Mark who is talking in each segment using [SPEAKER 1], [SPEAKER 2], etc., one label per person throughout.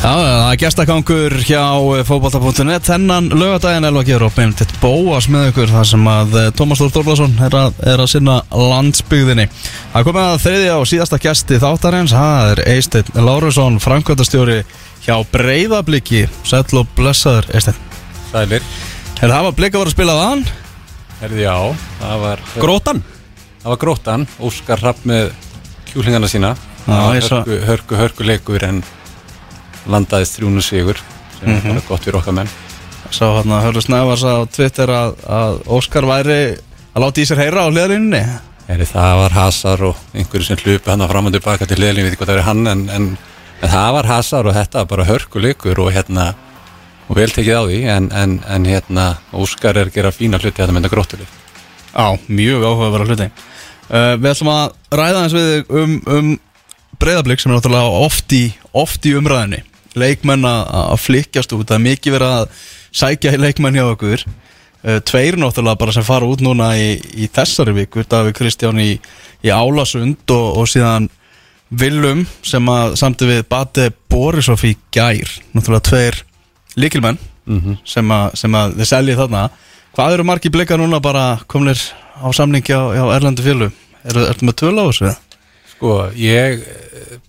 [SPEAKER 1] Já, það er gestakangur hjá fókbalta.net Þennan lögadaginn Elva Geir og Beintitt Bóas með ykkur þar sem að eh, Tómas Þór Þórlason er, að- er að sinna landsbyggðinni. Það komið að þriðja og síðasta gesti þáttarins. Það er Eisteinn Lárusson, framkvæmdastjóri hjá Breiðabliki. Sæll og blessaður Eisteinn
[SPEAKER 2] Sælir.
[SPEAKER 1] Er það var blik að vera að spila þaðan?
[SPEAKER 2] Herði já, það var
[SPEAKER 3] Grótan
[SPEAKER 2] Það var grótan, Óskar Rapp með kjúlingana sína.
[SPEAKER 1] Já,
[SPEAKER 2] Það var hörku, hörku, hörku leikur en landaðist þrjúnu sigur sem
[SPEAKER 1] Mhm.
[SPEAKER 2] er bara gott fyrir okkar menn.
[SPEAKER 1] Sá hann að Hörður Snæfars á Twitter að, að Óskar væri að láta í sér heyra á
[SPEAKER 2] Herði það var Hasar og einhverju sem hlupi hann fram og tilbaka til liðlín, við veit hvað það er hann en, en, en það var Hasar og þetta var bara hörku leikur og hérna og vel tekið á því en, en, en hérna Óskar er að gera fína hluti að það mynda grótulið.
[SPEAKER 1] Já, mjög áhugaverða hluti. Uh, Við ætlum að ræða eins við um, um breyðablík sem er náttúrulega oft í, oft í umræðinni leikmenn að flykkjast út. Það er mikið verið að sækja í leikmenn hjá okkur. Uh, Tveir náttúrulega bara sem fara út núna í, í þessari viku Davíð Kristján í, í Álasund og, og síðan Willum sem að samti við Bate Borisov í gær. Náttúrulega tveir líkilmenn
[SPEAKER 2] mm
[SPEAKER 1] sem, að, sem að þið seljið þarna. Hvað eru margir blikar núna bara komnir á samningi á, á Erlendu fjölu? Er, ertu með tölu á þessu?
[SPEAKER 2] Sko, ég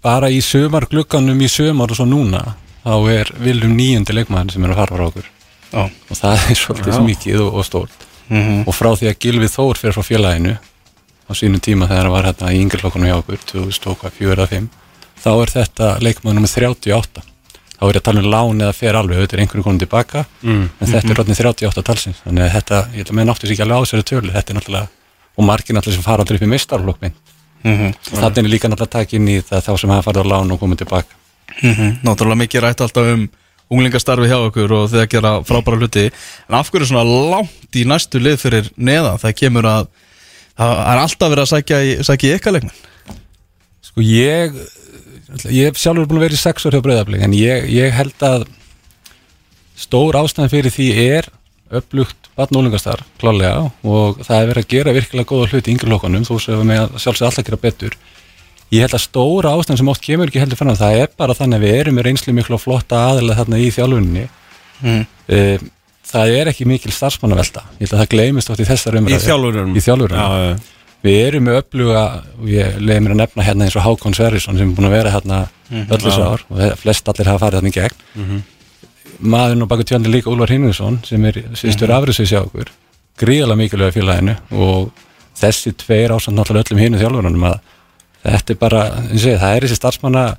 [SPEAKER 2] bara í sömar glugganum í sömar og svo núna þá er viljum nýjundi leikmann sem er að fara frá okkur.
[SPEAKER 1] Já.
[SPEAKER 2] Og það er svolítið
[SPEAKER 1] Já.
[SPEAKER 2] mikið og, og stórt.
[SPEAKER 1] Mm -hmm.
[SPEAKER 2] og frá því að Gilvi Þór fyrir frá félaginu á sínum tíma þegar hann var hérna í yngirlokkunum hjá okkur 2004 eða 5 þá er þetta leikmann nummer 38 þá er ég að tala um lán eða fer alveg þetta er einhverjum konum tilbaka
[SPEAKER 3] mm.
[SPEAKER 2] en þetta er rótni 38 talsins. Þannig að þetta, ég held að menn áttu sig ekki alveg á þessari tölu. Þetta er náttúrulega, og margir náttúrulega sem fara aldrei upp í mistarflokkminn
[SPEAKER 1] Mm
[SPEAKER 2] og þannig er líka náttúrulega að taka inn í það þá sem hafa farið á lán og komið tilbaka.
[SPEAKER 1] Náttúrulega mikið rætt alltaf um unglingastarfi hjá okkur og að gera frábæra hluti. En af hverju svona langt í næstu lið fyrir neða það kemur að það er alltaf verið að sækja í, sækja í ykkar leikmenn?
[SPEAKER 2] Sko ég ég hef sjálfur búin að vera í sex ár hjá breyðaflik en ég, ég held að stór ástæðan fyrir því er upplugt batnólingastar klálega og það er verið að gera virkilega góða hluti í yngri lókunum þó sem við með að sjálfsög alltaf gera betur ég held að stóra ástæðan sem oft kemur ekki heldur fram það er bara þannig að við erum með reynslu miklu og flotta aðilega þarna í þjálfuninni
[SPEAKER 1] mm.
[SPEAKER 2] Eh, það er ekki mikil starfsmannavelta ég held að það gleymist oft í þessar
[SPEAKER 3] Í
[SPEAKER 2] umræðu
[SPEAKER 3] þjálfurunum
[SPEAKER 2] í þjálfurunum
[SPEAKER 3] Já, já.
[SPEAKER 2] Við erum með öfluga, ég leiði mér að nefna hérna eins og Hákon Sverrisson sem er búin að vera hérna öll þessu
[SPEAKER 3] Já.
[SPEAKER 2] ár og flest allir hafa farið hérna í gegn.
[SPEAKER 3] Mhm.
[SPEAKER 2] Maðurinn og baku tjálni líka Úlfar Hinriðsson sem er síðustur mm -hmm. sjá okkur, gríðalega mikilvæg félaginu og þessi tveir ásamt náttúrulega öllum hinu þjálfurunum að þetta er bara, segi, það er þessi starfsmanna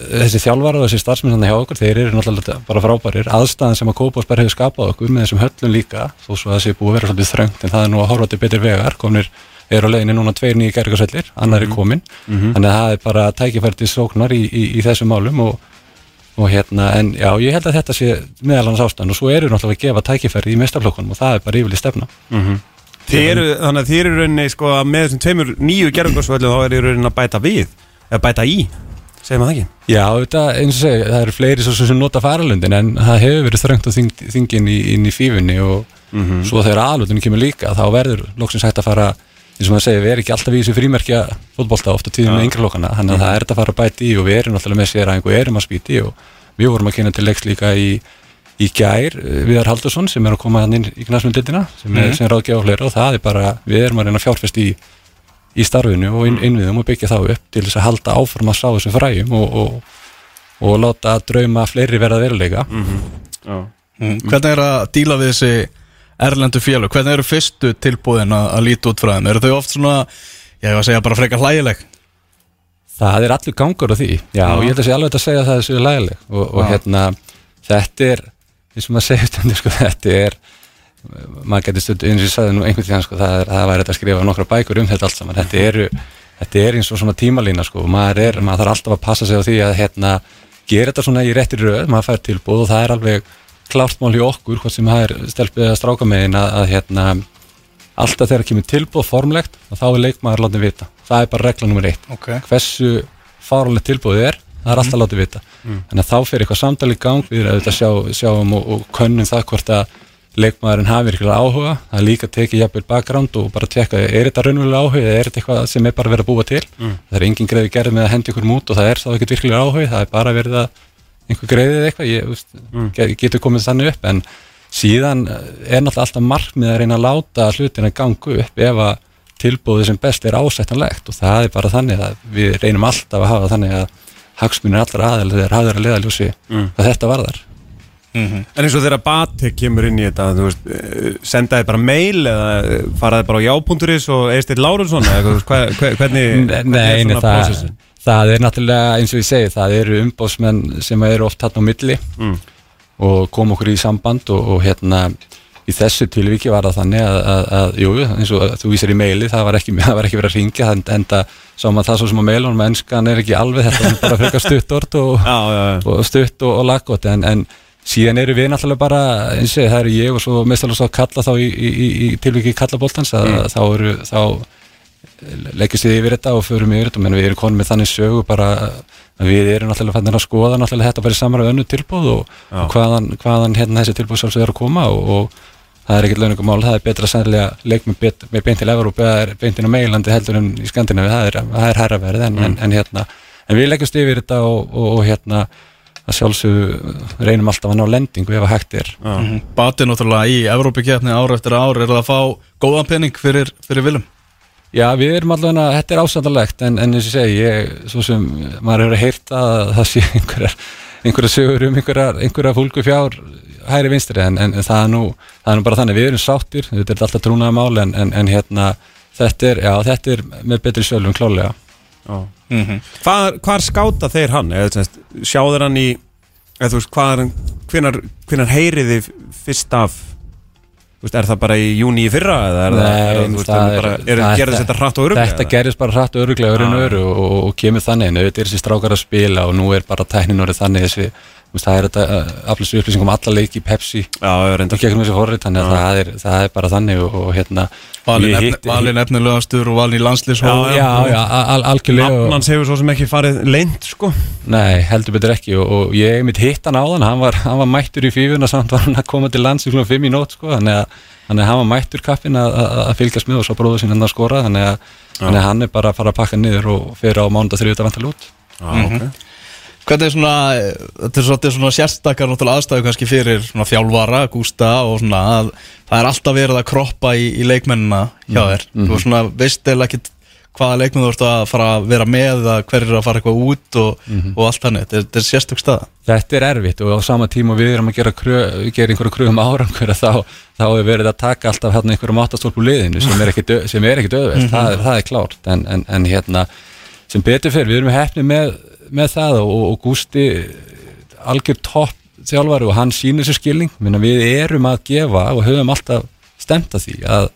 [SPEAKER 2] þessi þjálfara og þessi starfsmenn hjá okkur, þeir eru náttúrulega bara frábærir. Aðstæðan sem að Kópásberg hefur skapað okkur með þessum höllum líka, þó svo að það sé búið að vera svolítið þröngt, en það er nú að horfa til betri vegar komnir, eru á leiðinni núna tveir nýju gergarsvellir, annar er komin þannig að það er bara tækifæri til sóknar í, í, í þessum málum og, og hérna, en já, ég held að þetta sé meðal hans ástand og svo eru náttúrulega að gefa tækifæri í mestarflokkunum og það er bara yfirlega stefna.
[SPEAKER 3] Þið eru, þannig að þið eru rauninni sko, að með þessum tveimur nýju gerðungarsvöldum þá er í rauninni að bæta við eða bæta í, maður það ekki?
[SPEAKER 2] Já, þetta, eins og segi, það eru fleiri svo sem nota faralundin en það hefur verið þröngt á þing, þingin í, inn í fífunni og
[SPEAKER 3] Mhm.
[SPEAKER 2] svo þegar aðlutinu kemur líka þá verður loksins hægt að fara eins og maður segir, við erum ekki alltaf í þessu frímerkja fótbolta ofta tíðum með yngri lokkana þannig að það er þetta að fara að bæti í og við erum alltaf með sér að einhver erum að spýti og við vorum að kynna til leiks líka í, í gær eh, Viðar Haldursson sem er að koma hann inn í knasmyndildina sem er,
[SPEAKER 1] Mhm.
[SPEAKER 2] sem er ráðgjáð og fleira og það er bara, við erum að reyna fjárfest í í starfinu og inn, innviðum og byggja þá upp til þess að halda áfram að sá þessum fræjum og, og, og láta drauma fleiri verða veruleika
[SPEAKER 3] Já.
[SPEAKER 1] Mm. Hvernig er að díla við þessi erlendu félög? Hvernig eru fyrstu tilbúðin að, líta út frá þeim? Eru þau oft svona, ég hef að segja bara frekar hlægileg?
[SPEAKER 2] það er allur gangur á því já, og ég held að sé alveg að segja að það er sér lægileg og, og hérna, þetta er eins og maður segir stundir, sko, þetta er maður getur stundir, eins og ég sagði nú einhvern tíðan, sko, það, það væri þetta að skrifa nokkra bækur um þetta allt saman, þetta eru þetta er eins og svona tímalína, sko, maður er maður þarf alltaf að passa sig á því að hérna gera þetta svona í réttir röð, maður fær tilbúð og það er alveg klárt mál hjá okkur hvort sem það er stelpið að stráka megin að, að hérna alltaf þegar kemur tilbúð formlegt þá er leikmaður látið vita, það er bara regla nummer eitt.
[SPEAKER 1] Ok.
[SPEAKER 2] Hversu fáralegt tilbúðið er það er alltaf látið vita. Þannig að þá fyrir eitthvað samtal í gang við erum auðvitað að sjá, sjáum og, og könnum það hvort að leikmaðurinn hafi virkilega áhuga. Það er líka tekið jafnvel bakgránd og bara tekka er þetta raunverulega áhuga eða er þetta eitthvað sem er bara verið að búa til? Það er engin greiði gerð með að hendi ykkur mút og það er þá ekkert virkilega áhuga það er bara verið að einhver greiðið eitthvað ég, veist,
[SPEAKER 3] Mm.
[SPEAKER 2] get, getur komið þannig upp en síðan er náttúrulega alltaf markmið að reyna að láta hlutin að ganga upp ef að tilbúðið sem best er ásættanlegt og það er bara þannig að við reynum alltaf að hafa þannig að hagsmunir allra aðeins þegar hafður að leiðaljósi
[SPEAKER 3] Mm.
[SPEAKER 2] hvað þetta varðar
[SPEAKER 1] Mhm.
[SPEAKER 3] En eins og þegar Batek kemur inn í þetta veist, eh, sendaði bara mail eða eh, faraði bara á já.is og Eistir hva, hva, hvernig,
[SPEAKER 2] Nei,
[SPEAKER 3] hvernig er svona
[SPEAKER 2] það,
[SPEAKER 3] prósessin?
[SPEAKER 2] Það er náttúrulega eins og ég segi, það eru umbóðsmenn sem eru oft hann á milli
[SPEAKER 3] Mm.
[SPEAKER 2] og kom okkur í samband og, og hérna í þessu tilviki var það þannig að, að, að jú, eins og þú vísir í meili það var ekki, það var ekki verið að ringja en enda sá maður það svo sem á meilunum mennskan er ekki alveg þetta, er bara frekar stutt orð og, og stutt og, og laggótt en, en síðan eru við náttúrulega bara eins og það eru ég og svo meðstæðlega svo að kalla þá í, í, í, í tilviki kallaboltans að
[SPEAKER 3] Mm.
[SPEAKER 2] þá eru þá leggjast við yfir þetta og förum yfir þetta. Menn við erum konum með þannig sögu bara að við erum náttúrulega fannir að skoða náttúrulega þetta bara í samræðu önnu tilbúð og, og hvaðan, hvaðan hérna þessi tilbúð sjálfsög er að koma og, og það er ekkert launingum mál, það er betra sannlega leik með, bet, með beint til Evróp eða beint inn á meilandi heldur en í Skandinavi það er, er herra verið en, en, en hérna. En við leggjast yfir þetta og, og, og hérna að sjálfsög reynum alltaf að ná lendingu ef að hægt er.
[SPEAKER 3] Já.
[SPEAKER 1] Mhm. Bati náttúrulega í Evrópikefni ár eftir ár er það að fá góðan penning fyrir, fyrir Vilum
[SPEAKER 2] Já, við erum allavega, þetta er ásættanlegt en, en eins og segi, ég, svo sem maður hefur heyrt að það sé einhverjar einhverja sögur um einhverja, einhverja fólku fjár hæri vinstri en, en, en það, er nú, það er nú bara þannig, við erum sáttir þetta er alltaf trúnaða mál en, hérna þetta er, já, þetta er með betri sjálfum klálega
[SPEAKER 1] mm -hmm.
[SPEAKER 3] Hvar, hvar skáta þeir hann? Sjáður hann í eða, þú veist, hvar, hvenar, hvenar heyrið þið fyrst af veist, er það bara í júni í fyrra eða er það,
[SPEAKER 2] Nei,
[SPEAKER 3] er, þú veist,
[SPEAKER 2] það
[SPEAKER 3] það
[SPEAKER 2] er-
[SPEAKER 3] er,
[SPEAKER 2] það-
[SPEAKER 3] gerðist þetta hratt og öruglega?
[SPEAKER 2] Þetta gerist bara hratt og öruglega öru en
[SPEAKER 3] Já.
[SPEAKER 2] öru og, og, og kemur þannig en auðvitað er þessi strákar að spila og nú er bara tæknin orðið þannig þessi, veist, það er þetta aflissu upplýsingum um alla leiki Pepsi
[SPEAKER 3] Já, er
[SPEAKER 2] og gegnum þessi forrið þannig að það er, það er bara þannig og, og hérna
[SPEAKER 1] Valin, efni,
[SPEAKER 2] hitti-
[SPEAKER 1] valin efnilegastur og valin í landslýshóð
[SPEAKER 3] Já,
[SPEAKER 2] Já, já, al algjörlega.
[SPEAKER 3] Hans hefur svo sem ekki farið leint sko.
[SPEAKER 2] Nei, heldur betur ekki. Og, og ég mitt hitt hann áðan, hann var, hann var mættur í fífuna samt var hann að koma til lands í klúna 5 í nót sko, þannig að, þannig að hann var mættur kaffin að, að, fylgjast með og svo bróður sín hann að skora. Þannig að, þannig að hann er bara að fara að pakka niður og fyrir á mánda þrjúta vantal út.
[SPEAKER 3] Já,
[SPEAKER 1] Mhm. Hvernig er svona, eh, þetta er svona, svona sérstakar aðstæðu kannski fyrir svona þjálfara, Gústa og svona að það er alltaf verið að kroppa í, í leikmennina hjá þér.
[SPEAKER 2] Mhm.
[SPEAKER 1] Þú svona veist eða ekkit hvaða leikmenn þú ert að fara að vera með eða hver er að fara eitthvað út og,
[SPEAKER 2] Mhm.
[SPEAKER 1] og allt þannig, þetta er, þetta er sérstök staða.
[SPEAKER 2] Þetta er erfitt og á sama tíma við erum að gera, krö, gera einhverju kröfum árangur þá, þá er verið að taka alltaf hérna einhverjum áttastólpu liðinu sem er ekki, sem er ekki döðveld, það, það er klárt. En, en, en hérna sem betur fyrir, við erum hefni með, með það og, og Gústi algjör topp þjálfari og hann sýnir sér skilning, Minna, við erum að gefa og höfum alltaf stemt að því að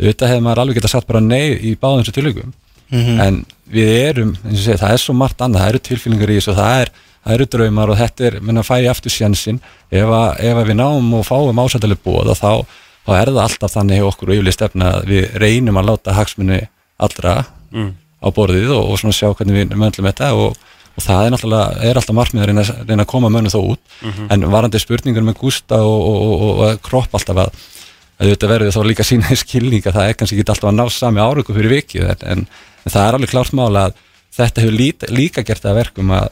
[SPEAKER 2] auðvitað hefur maður alveg getað satt bara nei í báðum þessu tilögum en við erum, eins og segja, það er svo margt annað, það eru tilfýlingar í þessu það, er, það eru draumar og þetta er, minna, fæ ég aftur sjansinn ef, að- ef að við náum og fáum ásættileg bóð þá, þá er það alltaf þannig okkur og yfirlega stefna að við reynum að láta hagsmunni allra
[SPEAKER 3] Mm.
[SPEAKER 2] á borðið og, og svona sjá hvernig við möndlum þetta og, og það er náttúrulega, er alltaf markmið að reyna, reyna að koma mönnum þó út. En varandi spurningar með Gústa og, og, og, og kropp alltaf að að þetta verður þá líka sína í skilning að það er kannski ekki alltaf að ná sami áraugu fyrir vikið. En, en, en það er alveg klárt mál að þetta hefur líka, líka gert að verkum að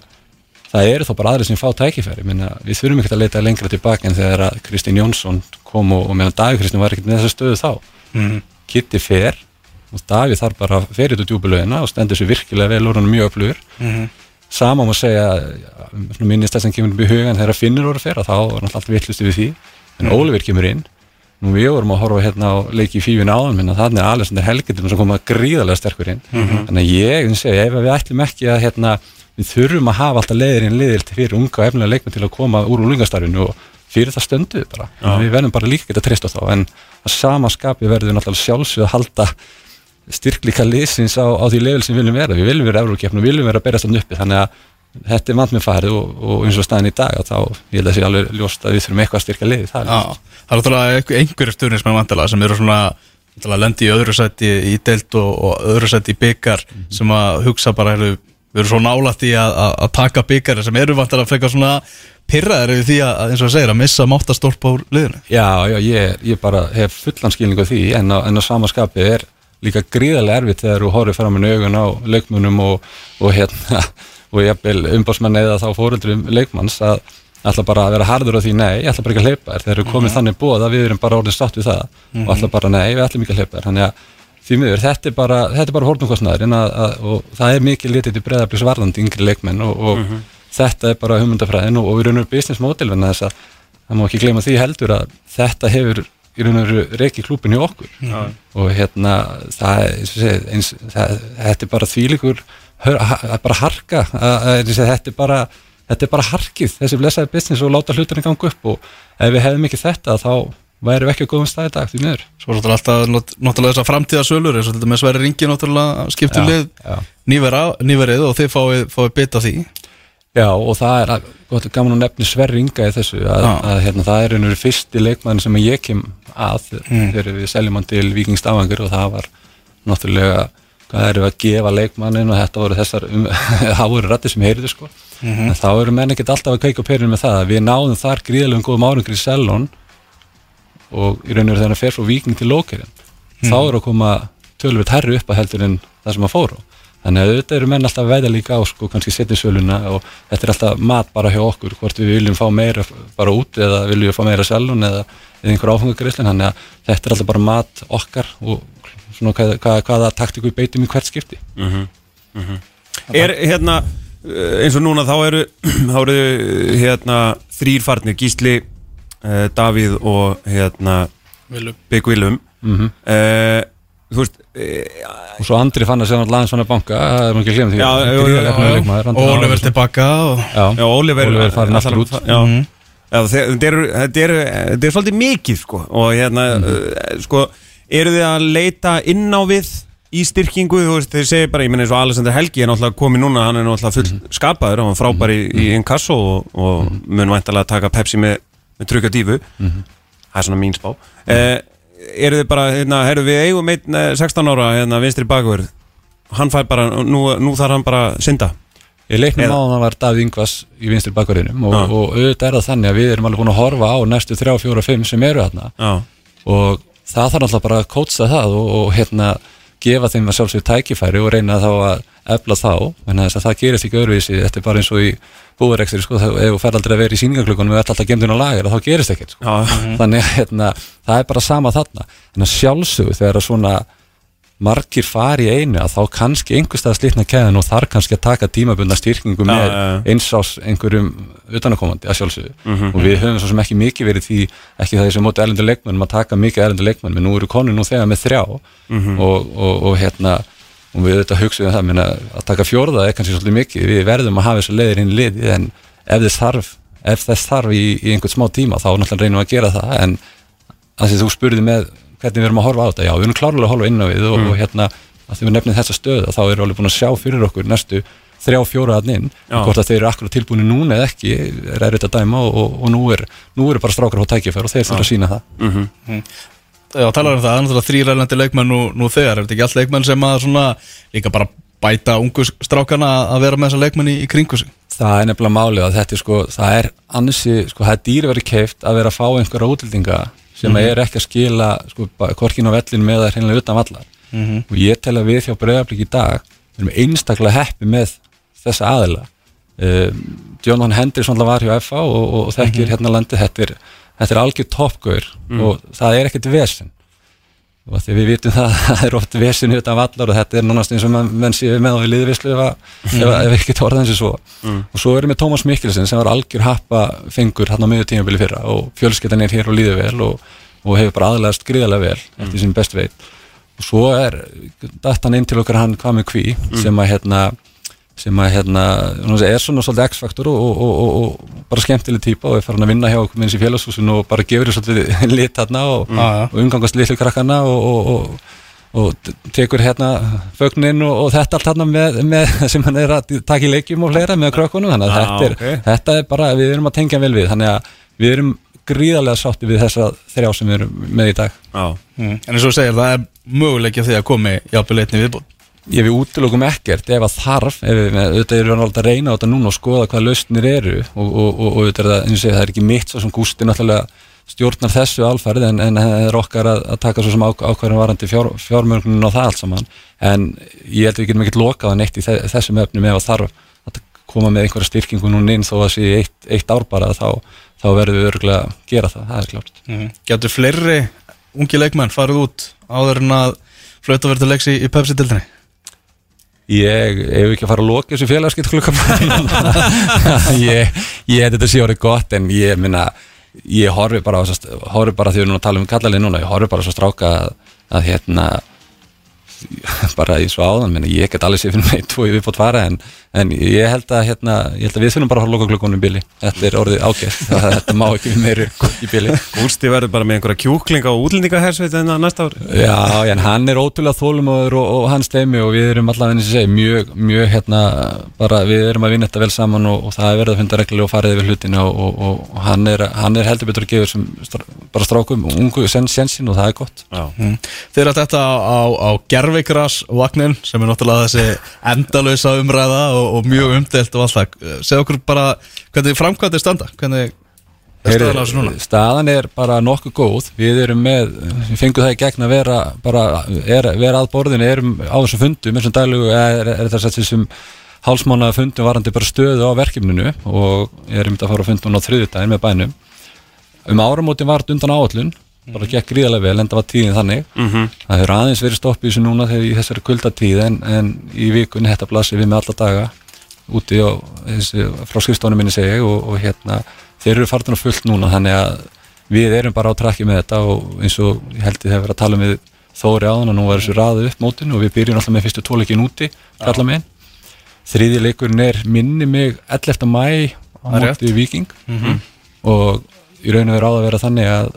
[SPEAKER 2] það eru þá bara aðri sem fá tækifæri. Minna, við þurfum ekki að leita lengra tilbaka en þegar að Kristín Jónsson kom og, og meðan Davíð Kristín var ekkert með þessa stöðu þá.
[SPEAKER 1] Mm.
[SPEAKER 2] Kitty fer og Davíð þarf bara að fer út úr djúbulöðina og stendur sér virkilega vel úr hann mjög öflugur.
[SPEAKER 1] Mm
[SPEAKER 2] sama má segja svona minnist þess að kemur upp í hugan þegar Finnur voru að fyrra þá var hann alltaf vittlust við því. En Ólifur kemur inn. Nú við vorum að horfa hérna á leiki í fífin áðan minna þannig að Alexander Helgetin sem kom að gríðarlega sterkur inn. Þannig að ég og segja ef við ætlum ekki að hérna við þurfum að hafa alltaf leiðirinn liðilt fyrir unga og efnilega leikmenn til að koma úr úlingastarfinu og fyrir það stöndu bara.
[SPEAKER 3] Já.
[SPEAKER 2] við verðum bara líka geta treyst á þá. En að sama skapi verðum náttúrulega sjálfsögð að halda styrklíka liðsins á, á því level sem við viljum vera. Við viljum vera Eurókeppn og við viljum vera að berjast þannig uppi þannig að þetta er vant með farið og, og eins og staðin í dag að þá ég held að sé alveg ljóst að við þurfum eitthvað að styrka liði það
[SPEAKER 1] Já, það er náttúrulega einhverjir stjórnismenn vantilega sem eru svona lendi í öðru sæti í deilt og, og öðru sæti í byggar sem að hugsa bara eru, við erum svo nálætt í að, að, að taka byggar sem eru vantilega frekar svona pyrraðir yfir því að, að eins og það segir að missa máttastólpa úr liðinu.
[SPEAKER 2] Já, já, ég, ég bara hef fullan skilningu á því en á, á sama skapi er líka gríðarlega erfitt þegar þú horfir fram með augun á leikmunum og, og hérna og jafnvel umbásmenn eða þá fóreldrum leikmanns að ætla bara að vera harður á því nei, ég ætla bara ekki að hleypa þér. Þeir eru komið þannig bóð að við erum bara orðin sátt við það og ætla bara nei, við ætlum ekki að hleypa þér. Þannig að því miður, þetta er bara, þetta er bara hórnumkostnaður og það er mikið litið til breyðarblis varðandi yngri leikmenn og, og þetta er bara hugmyndafræðin og, og við erum business model það má ekki gleyma því heldur að þetta hefur í raun og veru reiki klúpin í okkur. Og hérna það, er, eins það, þetta er bara þvílikur hör- ha- bara harka að, að, segið, þetta er bara þetta er bara harkið, þessi blessaði business og láta hlutinni ganga upp. Og ef við hefðum ekki þetta þá værum við ekki á góðum stað í dag því miður.
[SPEAKER 1] Svo er náttúrulega alltaf nátt- náttúrulega þessar framtíðasölur eins og þetta með Sverri Ringi náttúrulega skiptum lið nýverið og þið fáið, fáið bita því
[SPEAKER 2] Já og það er gott, gaman að nefni Sverri Inga í þessu að, að hérna, það er einhverju fyrsti leikmann sem ég kem að þegar við seljum hann til Víkingstafangur og það var náttúrulega hvað erum við að gefa leikmannin og þetta voru þessar um, það voru rættir sem heyrðu sko. En þá eru menn ekkert alltaf að kveika á perinu með það. Við náðum þar gríðlegum góðum árangri í Sellon og í raun og veru þegar hann fer frá Víking til Lókerinn þá eru að koma tölvöld herri upp að heldur en það sem að fóru þannig að auðvitað eru menn alltaf að veða líka á sko kannski setjusöluna og þetta er alltaf mat bara hjá okkur hvort við viljum fá meira bara út eða viljum við fá meira Sellon eða, eða einhver áfengagrislin þannig að þetta er alltaf bara mat okkar og svona hvað, hvað, hvaða taktiku við beitum í hvert skipti.
[SPEAKER 3] Er hérna uh, eins og núna þá eru þá eru uh, hérna þrýr farnir Gísli, uh, Davíð og hérna Willum.
[SPEAKER 2] Mm
[SPEAKER 3] uh, Þú veist uh,
[SPEAKER 2] og svo Andri fann að segja hann aðeins svona banka það er að glemja því.
[SPEAKER 3] Já, jú, jú,
[SPEAKER 2] Gríðarlega
[SPEAKER 3] jú,
[SPEAKER 2] efnilegur
[SPEAKER 3] jú.
[SPEAKER 2] leikmaður, Andri
[SPEAKER 1] Og Oliver tilbaka og
[SPEAKER 3] Oliver,
[SPEAKER 2] Oliver farin aftur út.
[SPEAKER 1] Mhm.
[SPEAKER 3] þetta er, er, er svolítið mikið sko. Og hérna uh, sko eru þið að leita inn á við í styrkingu, þú veist, þeir segir bara ég menn eins og Alexander Helgi er náttúrulega komið núna hann er náttúrulega full skapaður, hann var frábær í, í inkasso og, og mun væntalega taka Pepsi með, með trukka dífu það er svona mín spá. Uh, eru þið bara, hérna, herru við eigum einn eh, 16 ára, hérna, vinstri bakur hann fær bara, nú, nú þarf hann bara að synda.
[SPEAKER 2] Ég leiknum á hann var Davíð Ingvas í vinstri bakverðinum og,
[SPEAKER 3] Já.
[SPEAKER 2] og auðvitað er það þannig að við erum alveg búin að horfa á næstu 3, 4, 5 sem eru
[SPEAKER 3] Já,
[SPEAKER 2] og það þarf alltaf bara að kótsa það og, og hérna gefa þeim að sjálfsögðu tækifæri og reyna þá að efla þá, þess að það gerist ekki öðruvísi, þetta er bara eins og í búarekstri sko, þá- ef þú fer aldrei að vera í síningaklukkunum og ert alltaf gemdun á lager, þá gerist ekkert sko.
[SPEAKER 3] já,
[SPEAKER 2] þannig að hérna, það er bara sama þarna en að sjálfsögðu þegar að svona margir fari í einu að þá kannski einhverstað slitna keðan og þar kannski að taka tímabundna styrkingu með
[SPEAKER 3] já, já.
[SPEAKER 2] eins ás einhverjum utanakomandi að sjálfsögðu
[SPEAKER 3] Mhm.
[SPEAKER 2] og við höfum svo sem ekki mikið verið því ekki það sem móti erlendur leikmennum að taka mikið erlendur leikmenn en nú eru konu nú þegar með þrjá
[SPEAKER 3] Mhm.
[SPEAKER 2] og, og, og hérna og við auðvitað hugsaðum það minna, að taka fjórða er kannski svolítið mikið, við verðum að hafa þessu leiðir inn í liði en ef þess þarf ef þess þarf í, í einhvern smá tíma þá náttúrulega reynum við að gera það. En að því þú spurði með hvernig við erum að horfa á þetta, já við erum klárlega að horfa inn á við og, og hérna að því við nefnum þessa stöðu þá erum við alveg búin að sjá fyrir okkur næstu þrjá fjóra að inn,
[SPEAKER 3] Já.
[SPEAKER 2] hvort að þeir eru akkurat tilbúinu núna eða ekki, er erfitt að dæma og, og, og nú er, nú eru bara strákar á tækifær og þeir þurfa að sína það
[SPEAKER 1] Já, talar um það, það er náttúrulega þrýr ælandi leikmenn nú, nú þegar, er þetta ekki allt leikmenn sem að svona líka bara bæta ungu strákana að vera með þessa leikmenn í, í kringu sig?
[SPEAKER 2] Það er nefnilega málið að þetta er sko, það er ansi, sko, það er dýri verið keift að vera að fá einhverja útlendinga sem er ekki að skila, sko, korkin á vellin með það hreinlega utan vallar.
[SPEAKER 1] Mhm.
[SPEAKER 2] og ég tel að við hjá Breiðablík í dag erum einstaklega heppi með þessa aðila. Um, Jonathan Hendriksson var hjá FA og, og, og þekkir hérna landið, þetta er, þetta er algjör toppgaur og það er ekkert vesen. Og því við vitum það að það er oft vesinu utan vallar og þetta er nánast eins og menn, séu með á í liðvislu ef, mm. ef, ef ekki tóra þessi svo. Og svo erum við Tómas Mikkelsen sem var algjör happa fengur hann á miður tímabili fyrra og fjölskyttan er hér og líður vel og, og hefur bara aðlæðast gríðarlega vel eftir sín best veit. Og svo er dætt hann inn til okkar hann með kví sem að hérna sem að hérna, er svona svolítið X-faktor og, og, og, og, og bara skemmtileg típa og er farin að vinna hjá okkur með þessi félagshúsin og bara gefur þér svolítið lit þarna og, og umgangast litlu krakkana og, og, og, og t- tekur hérna fögnin og, og þetta allt þarna með, með sem hann er að taka í leikjum og fleira með krökkunum. Þannig að
[SPEAKER 3] Já,
[SPEAKER 2] þetta, er,
[SPEAKER 3] ok.
[SPEAKER 2] þetta er bara, við erum að tengja vel við. Þannig að við erum gríðarlega sátti við þessa þrjá sem við erum með í dag.
[SPEAKER 1] Mm. En eins og þú segir, það er möguleikja því að komi jafnvel einni viðbútt
[SPEAKER 2] ég við útilokum ekkert ef að þarf ef við, auðvitað erum við alltaf að reyna á þetta núna og skoða hvað lausnir eru og, og, og, auðvitað er það, segja, það er ekki mitt svo sem Gústi náttúrulega stjórnar þessu alfarið en, en það er okkar að, að taka svo sem ákvæðan varandi fjár, fjármörgnin og það allt saman en ég held að við getum ekkert lokað að neitt í þe- þessum efnum ef að þarf að koma með einhverja styrkingu núna inn þó að sé eitt, eitt ár bara þá, þá verðum við örgulega að gera það, það er klárt
[SPEAKER 1] Mhm. Getur fleiri ungi leikmenn farið út áður en að flauta verður leiks í, í Pepsi-dildinni?
[SPEAKER 2] Ég hef ekki að fara að loka þessu félagskipt klukkan ég, ég hef þetta sé orðið gott en ég minna ég horfi bara að horfi bara því við erum að tala um kallalið núna ég horfi bara svo stráka að, að hérna bara í svo áðan minna, ég get alveg sér fyrir mig tvo í viðbót fara en, en ég held að hérna, ég held að við þurfum bara að horfa loka klukkunum í bili þetta er orðið ágætt, þetta má ekki við meiri í bili.
[SPEAKER 3] Gústi verður bara með einhverja kjúklinga og útlendingahersveit en það næsta ári
[SPEAKER 2] Já, já, en hann er ótrúlega þólumöður og, og hann steimi og við erum allavega eins og segi mjög, mjög hérna, bara við erum að vinna þetta vel saman og, og það er verið að funda reglulega og farið yfir hlutina og, og, og hann, er, hann er heldur betur að gefa sem bara strákum ungu sensin og það er gott.
[SPEAKER 3] Já,
[SPEAKER 1] Mm. Þeir eru þetta á, á, á gerfikras vagnin sem er náttúrulega þessi endalösa umræða og, og mjög umdelt og allt það. Segð okkur bara hvernig framkvæmdi standa hvernig er staðan
[SPEAKER 2] er bara nokkuð góð. Við erum með, við fengum það í gegn að vera bara, er, vera að borðinu erum á þessum fundum, og daglugu er, er þess að þessum hálsmána fundum varandi bara stöðu á verkefninu og erum þetta að fara að fundum á þriðjudaginn með bænum. Um áramótin var þetta undan áallun bara gekk gríðarlega vel, en það var tíðin þannig. Það hefur aðeins verið stopp í þessu núna þegar í þessari kuldatíð en, en í vikunni þetta blasir við með alla daga úti á, þessi, frá skrifstónum minni segi ég og, og hérna þeir eru farin á fullt núna þannig að við erum bara á trakki með þetta og eins og ég held ég hef verið að tala með Þóri áðan og nú var þessu raðu upp mótin og við byrjum alltaf með fyrstu tóleikin úti kalla með þriði leikurinn er minni mig 11. mæ á
[SPEAKER 1] er
[SPEAKER 2] móti Viking og í raun og veru á að vera þannig að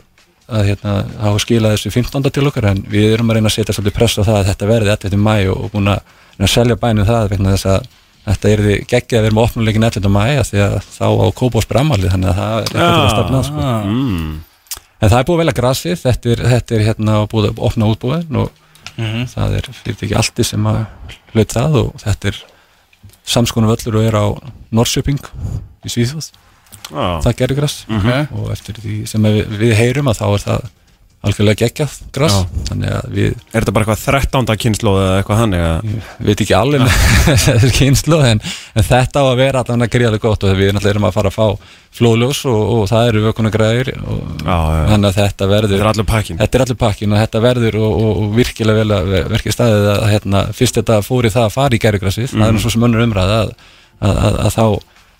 [SPEAKER 2] að hérna, hafa skilað þessu 15. til okkar en við erum að reyna að setja svolítið press á það að þetta verði 11. mæ og, búin að, að selja bænum það vegna þess að þetta er því geggja að við erum að opna leikin 11. mæ af því að þá á Kópós brammalið þannig að það er eitthvað til að stefna að, sko.
[SPEAKER 1] Ah,
[SPEAKER 3] mm.
[SPEAKER 2] en það er búið vel að grasið þetta er, þetta er hérna búið að opna útbúið og
[SPEAKER 1] mhm.
[SPEAKER 2] það er fyrir ekki alltið sem að hlut það og þetta er samskonu völlur og er á Norrköping í Svíþjóð,
[SPEAKER 3] Já.
[SPEAKER 2] það gerir gras
[SPEAKER 1] Ok.
[SPEAKER 2] og eftir því sem við, við heyrum að þá er það algjörlega geggjað að við,
[SPEAKER 3] Er þetta bara eitthvað 13. kynnslóð eða eitthvað hann
[SPEAKER 2] ég veit ekki alveg þessar kynslu en, en þetta á að vera allavega gríðarlega gott og við náttúrulega erum að fara að fá flóljós og, og það eru vökunar
[SPEAKER 3] já.
[SPEAKER 2] þannig að þetta verður
[SPEAKER 3] Þetta er allur pakkin
[SPEAKER 2] Þetta er allir pakkin og þetta verður og, og, og virkilega vel að ver- verkið staðið að hérna, fyrst þetta fór í það að fara í gærugrasið, það er nú svo sem önnur umræða að, að, að, að þá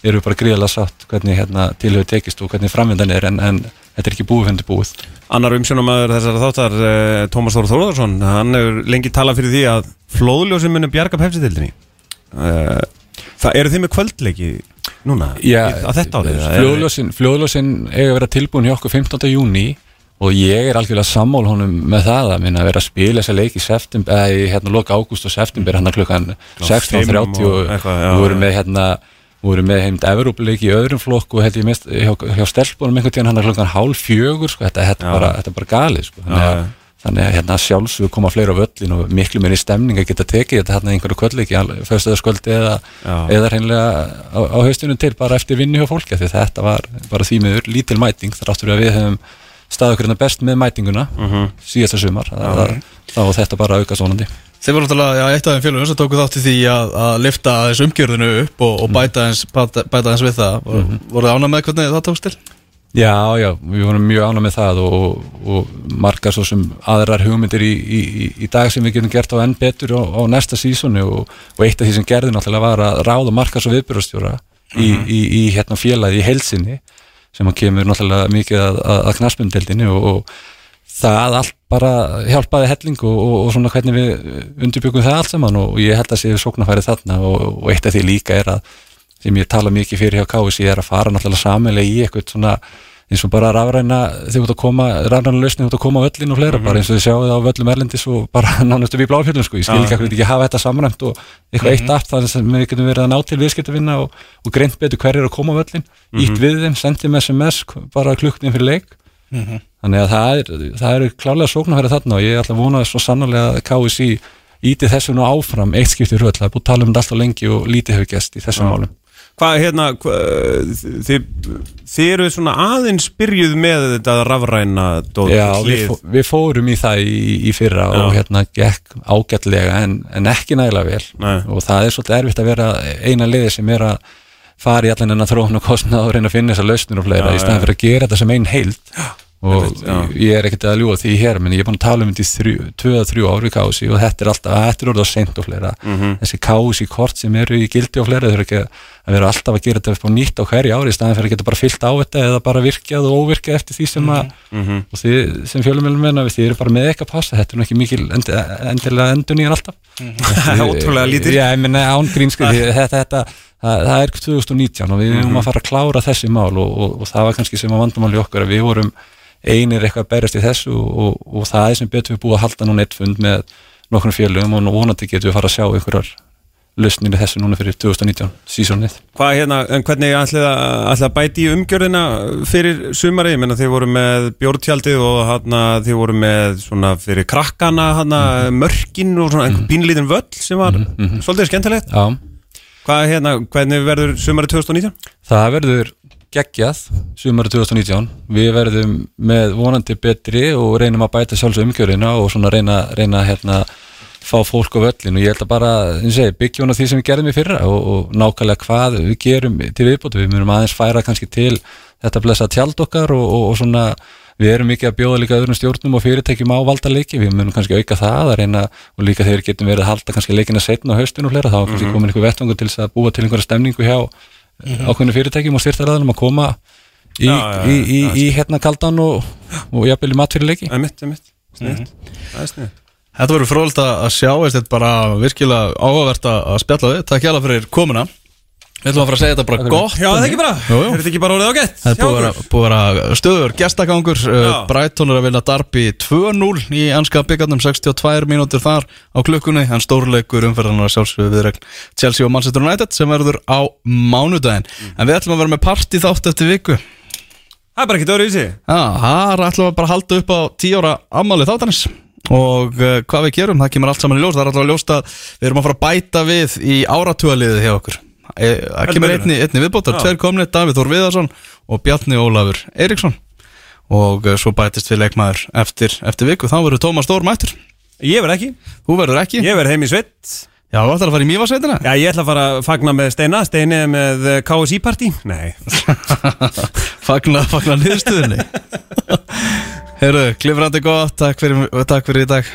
[SPEAKER 2] við bara gríðarlega sátt hvernig hérna, til hefur tekist og hvernig framvindan er en, en þetta er ekki búið fyrir búið.
[SPEAKER 3] Annar umsjónamaður þessar þáttar eh, Tómas Þór Þórðarsson hann hefur lengi talað fyrir því að flóðljósin munum bjarga pepsitildinni uh, Það eru þið með kvöldleiki núna
[SPEAKER 2] Já,
[SPEAKER 3] á þetta árið
[SPEAKER 2] fljóðljósin, fljóðljósin eiga að vera tilbúin hjá okkur 15. júni og ég er algjörlega sammál honum með það að minna að vera að spila þessa leik í september, eða í hérna loka ágúst og september hann klukkan 16.30 og við vorum með hérna voru með heimt Evrópuleik í öðrum flokk og held ég mest hjá, hjá stelpunum einhvern tíðan hann er klukkan hálf fjögur sko, þetta, þetta, bara, þetta er bara galið sko. þannig, að, þannig að hérna sjálfsög koma fleira á völlin og miklu meiri stemning að geta tekið þetta hérna einhverju kvöldleiki fyrstuðarskvöldi eða, eða hreinlega á, á haustunum til bara eftir vinni hjá fólki því þetta var bara því miður lítil mæting þar áttur við að við hefum staðið okkur hérna best með mætinguna
[SPEAKER 3] Mhm.
[SPEAKER 2] síðasta sumar þá var þetta bara auka svonandi
[SPEAKER 1] Þeir voru náttúrulega eitt af þeim félagum sem tóku þátt í því að, að lifta aðeins umgjörðinu upp og, og bæta, aðeins, bæta, aðeins við það mm -hmm. voru þið ánað með hvernig það tókst til?
[SPEAKER 2] Já, já, við vorum mjög ánað með það og, og margar svo sem aðrar hugmyndir í, í, í- í dag sem við getum gert á enn betur á, á næsta sísoni og, og eitt af því sem gerði náttúrulega var að ráða markars og viðbyrjastjóra í, í, í hérna félagi í heilsinni sem kemur náttúrulega mikið að, að, að knaspundildinni og, og það allt bara hjálpaði helling og, og, og svona hvernig við undirbyggum það allt saman og ég held að séu sóknarfæri þarna og, og eitt af því líka er að sem ég tala mikið fyrir hjá KSI er að fara náttúrulega samanlega í eitthvað svona eins og bara rafræna þegar þú ert að koma rafræna lausni, þú ert að koma á völlin og fleira bara eins og þið sjáu það á völlum erlendis og bara nánustu við bláfjöldum sko, ég skil ekki að ekki hafa þetta samræmt og eitthvað eitt aft þannig sem við getum verið að ná til viðskiptavinna og, og greint betur hver er að koma á völlin ítt við þeim, sendið með SMS bara klukknin fyrir leik þannig að það er, það er klálega sóknarfæri þarna og ég er alltaf vonað svo sannarlega að KSI íti þessu nú áfram eitt skipti röð, það er búið að tala um þetta alltaf lengi og lítið hefur gæst í þessum málum.
[SPEAKER 3] Hvað, hérna, hva, þið, þið eru svona aðeins byrjuð með þetta rafræna dót,
[SPEAKER 2] Já, við, fó- við fórum í það í, í fyrra
[SPEAKER 3] Já.
[SPEAKER 2] og hérna gekk ágætlega en, en ekki nægilega vel.
[SPEAKER 3] Nei.
[SPEAKER 2] og það er svolítið erfitt að vera eina liði sem er að fara í allan enn að þróun og kostnað og reyna að finna þessar lausnir og fleira
[SPEAKER 3] Já,
[SPEAKER 2] í staðan fyrir að gera þetta sem einn heild og
[SPEAKER 3] já.
[SPEAKER 2] ég er ekkert að ljúa því hér menn ég er búin að tala um þetta í þrjú- tvö að þrjú ár við kási og þetta er alltaf, þetta er orðið á seint og fleira
[SPEAKER 3] Mhm.
[SPEAKER 2] þessi kási kort sem eru í gildi og fleira eru ekki að vera alltaf að gera þetta upp á nýtt á hverju ári í staðan fyrir að geta bara fyllt á þetta eða bara virkjað og óvirkjað eftir því sem að
[SPEAKER 3] Mhm.
[SPEAKER 2] og þið sem fjölumilum menna þið eru bara með eitthvað passa, þetta er ekki mikil end, endilega endur nýjan alltaf
[SPEAKER 3] Það er ótrúlega lítið.
[SPEAKER 2] Það, það er 2019 og við erum að fara að klára þessi mál og, og, og það var kannski sem að vandamáli okkur að við vorum einir eitthvað að berjast í þessu og, og það er sem betur við búið að halda núna eitt fund með nokkrum fjölum og vonandi getum við að fara að sjá einhverjar lausnir í þessu núna fyrir 2019 sísónið.
[SPEAKER 3] Hvað hérna, en hvernig ætlið að, að bæti í umgjörðina fyrir sumari, ég menna þið voru með bjórtjaldið og hérna þið voru með svona fyrir krakkana hérna mörkin og svona einhver pínlítinn völl sem var svolítið skemmtilegt.
[SPEAKER 2] Já,
[SPEAKER 3] Hvað hérna, hvernig verður sumari 2019?
[SPEAKER 2] Það verður geggjað sumari 2019 við verðum með vonandi betri og reynum að bæta sjálfs umgjörina og svona reyna, reyna hérna fá fólk á völlin og ég held að bara byggja hún á því sem við gerðum í fyrra og, og nákvæmlega hvað við gerum til viðbótu, við munum aðeins færa kannski til þetta blessa tjald okkar og, og, og svona við erum mikið að bjóða líka öðrum stjórnum og fyrirtækjum á valda leiki, við munum kannski auka það að reyna og líka þegar getum verið að halda kannski leikina setna á haustinu og fleira, þá er kannski komin einhver vettvangur til að búa til einhverja stemningu hjá ákveðinu fyrirtækjum og styrtaræðanum að koma í,
[SPEAKER 3] Já,
[SPEAKER 2] í, í,
[SPEAKER 3] já,
[SPEAKER 2] í hérna kaldan og, og jafnvel í mat fyrir leiki
[SPEAKER 3] Emitt, emitt, sniðt. Það er sniðt.
[SPEAKER 1] Þetta verður fróðilegt að sjá Þetta er bara virkilega áhugavert að spjalla við. Takk hjá fyrir komuna Við ætlum að fara að segja þetta bara gott
[SPEAKER 3] Já, það er ekki bara, er þetta ekki bara orðið ágætt?
[SPEAKER 1] Það er búið að vera- að stöður gestagangur. Uh. Brighton er að vinna Darby 2-0 í anska byggarnum 62 mínútur þar á klukkunni en stórleikur umferðanar sjálfsögðu viðregn Chelsea og Manchester United sem verður á mánudaginn. En við ætlum að vera með party þátt eftir viku.
[SPEAKER 3] Það er bara ekki öðru í sig.
[SPEAKER 1] Já, það ætlum við bara að halda upp á 10 ára ammali þáttanins og uh, hvað við gerum, það kemur allt saman í ljós. Það er alltaf að ljósta, við erum að fara að bæta við í áratugaliðið hjá okkur það kemur einni, einni viðbótar,
[SPEAKER 3] Já.
[SPEAKER 1] tveir komni Davíð Þór Viðarsson og Bjarni Ólafur Eiríksson. Og uh, svo bætist við leikmaður eftir, eftir viku, þá verður Tómas Stór mættur.
[SPEAKER 3] Ég verð ekki,
[SPEAKER 1] þú verður ekki,
[SPEAKER 3] ég verð heim í sveit.
[SPEAKER 1] já, þú ætlar að fara í Mývasveitina
[SPEAKER 3] Já, ég ætla að fara að fagna með Steina, Steini er með eh, KSI partí. Nei.
[SPEAKER 1] fagna, fagna niðurstöðinni Heyrðu, klifrandi gott, takk fyrir, takk fyrir í dag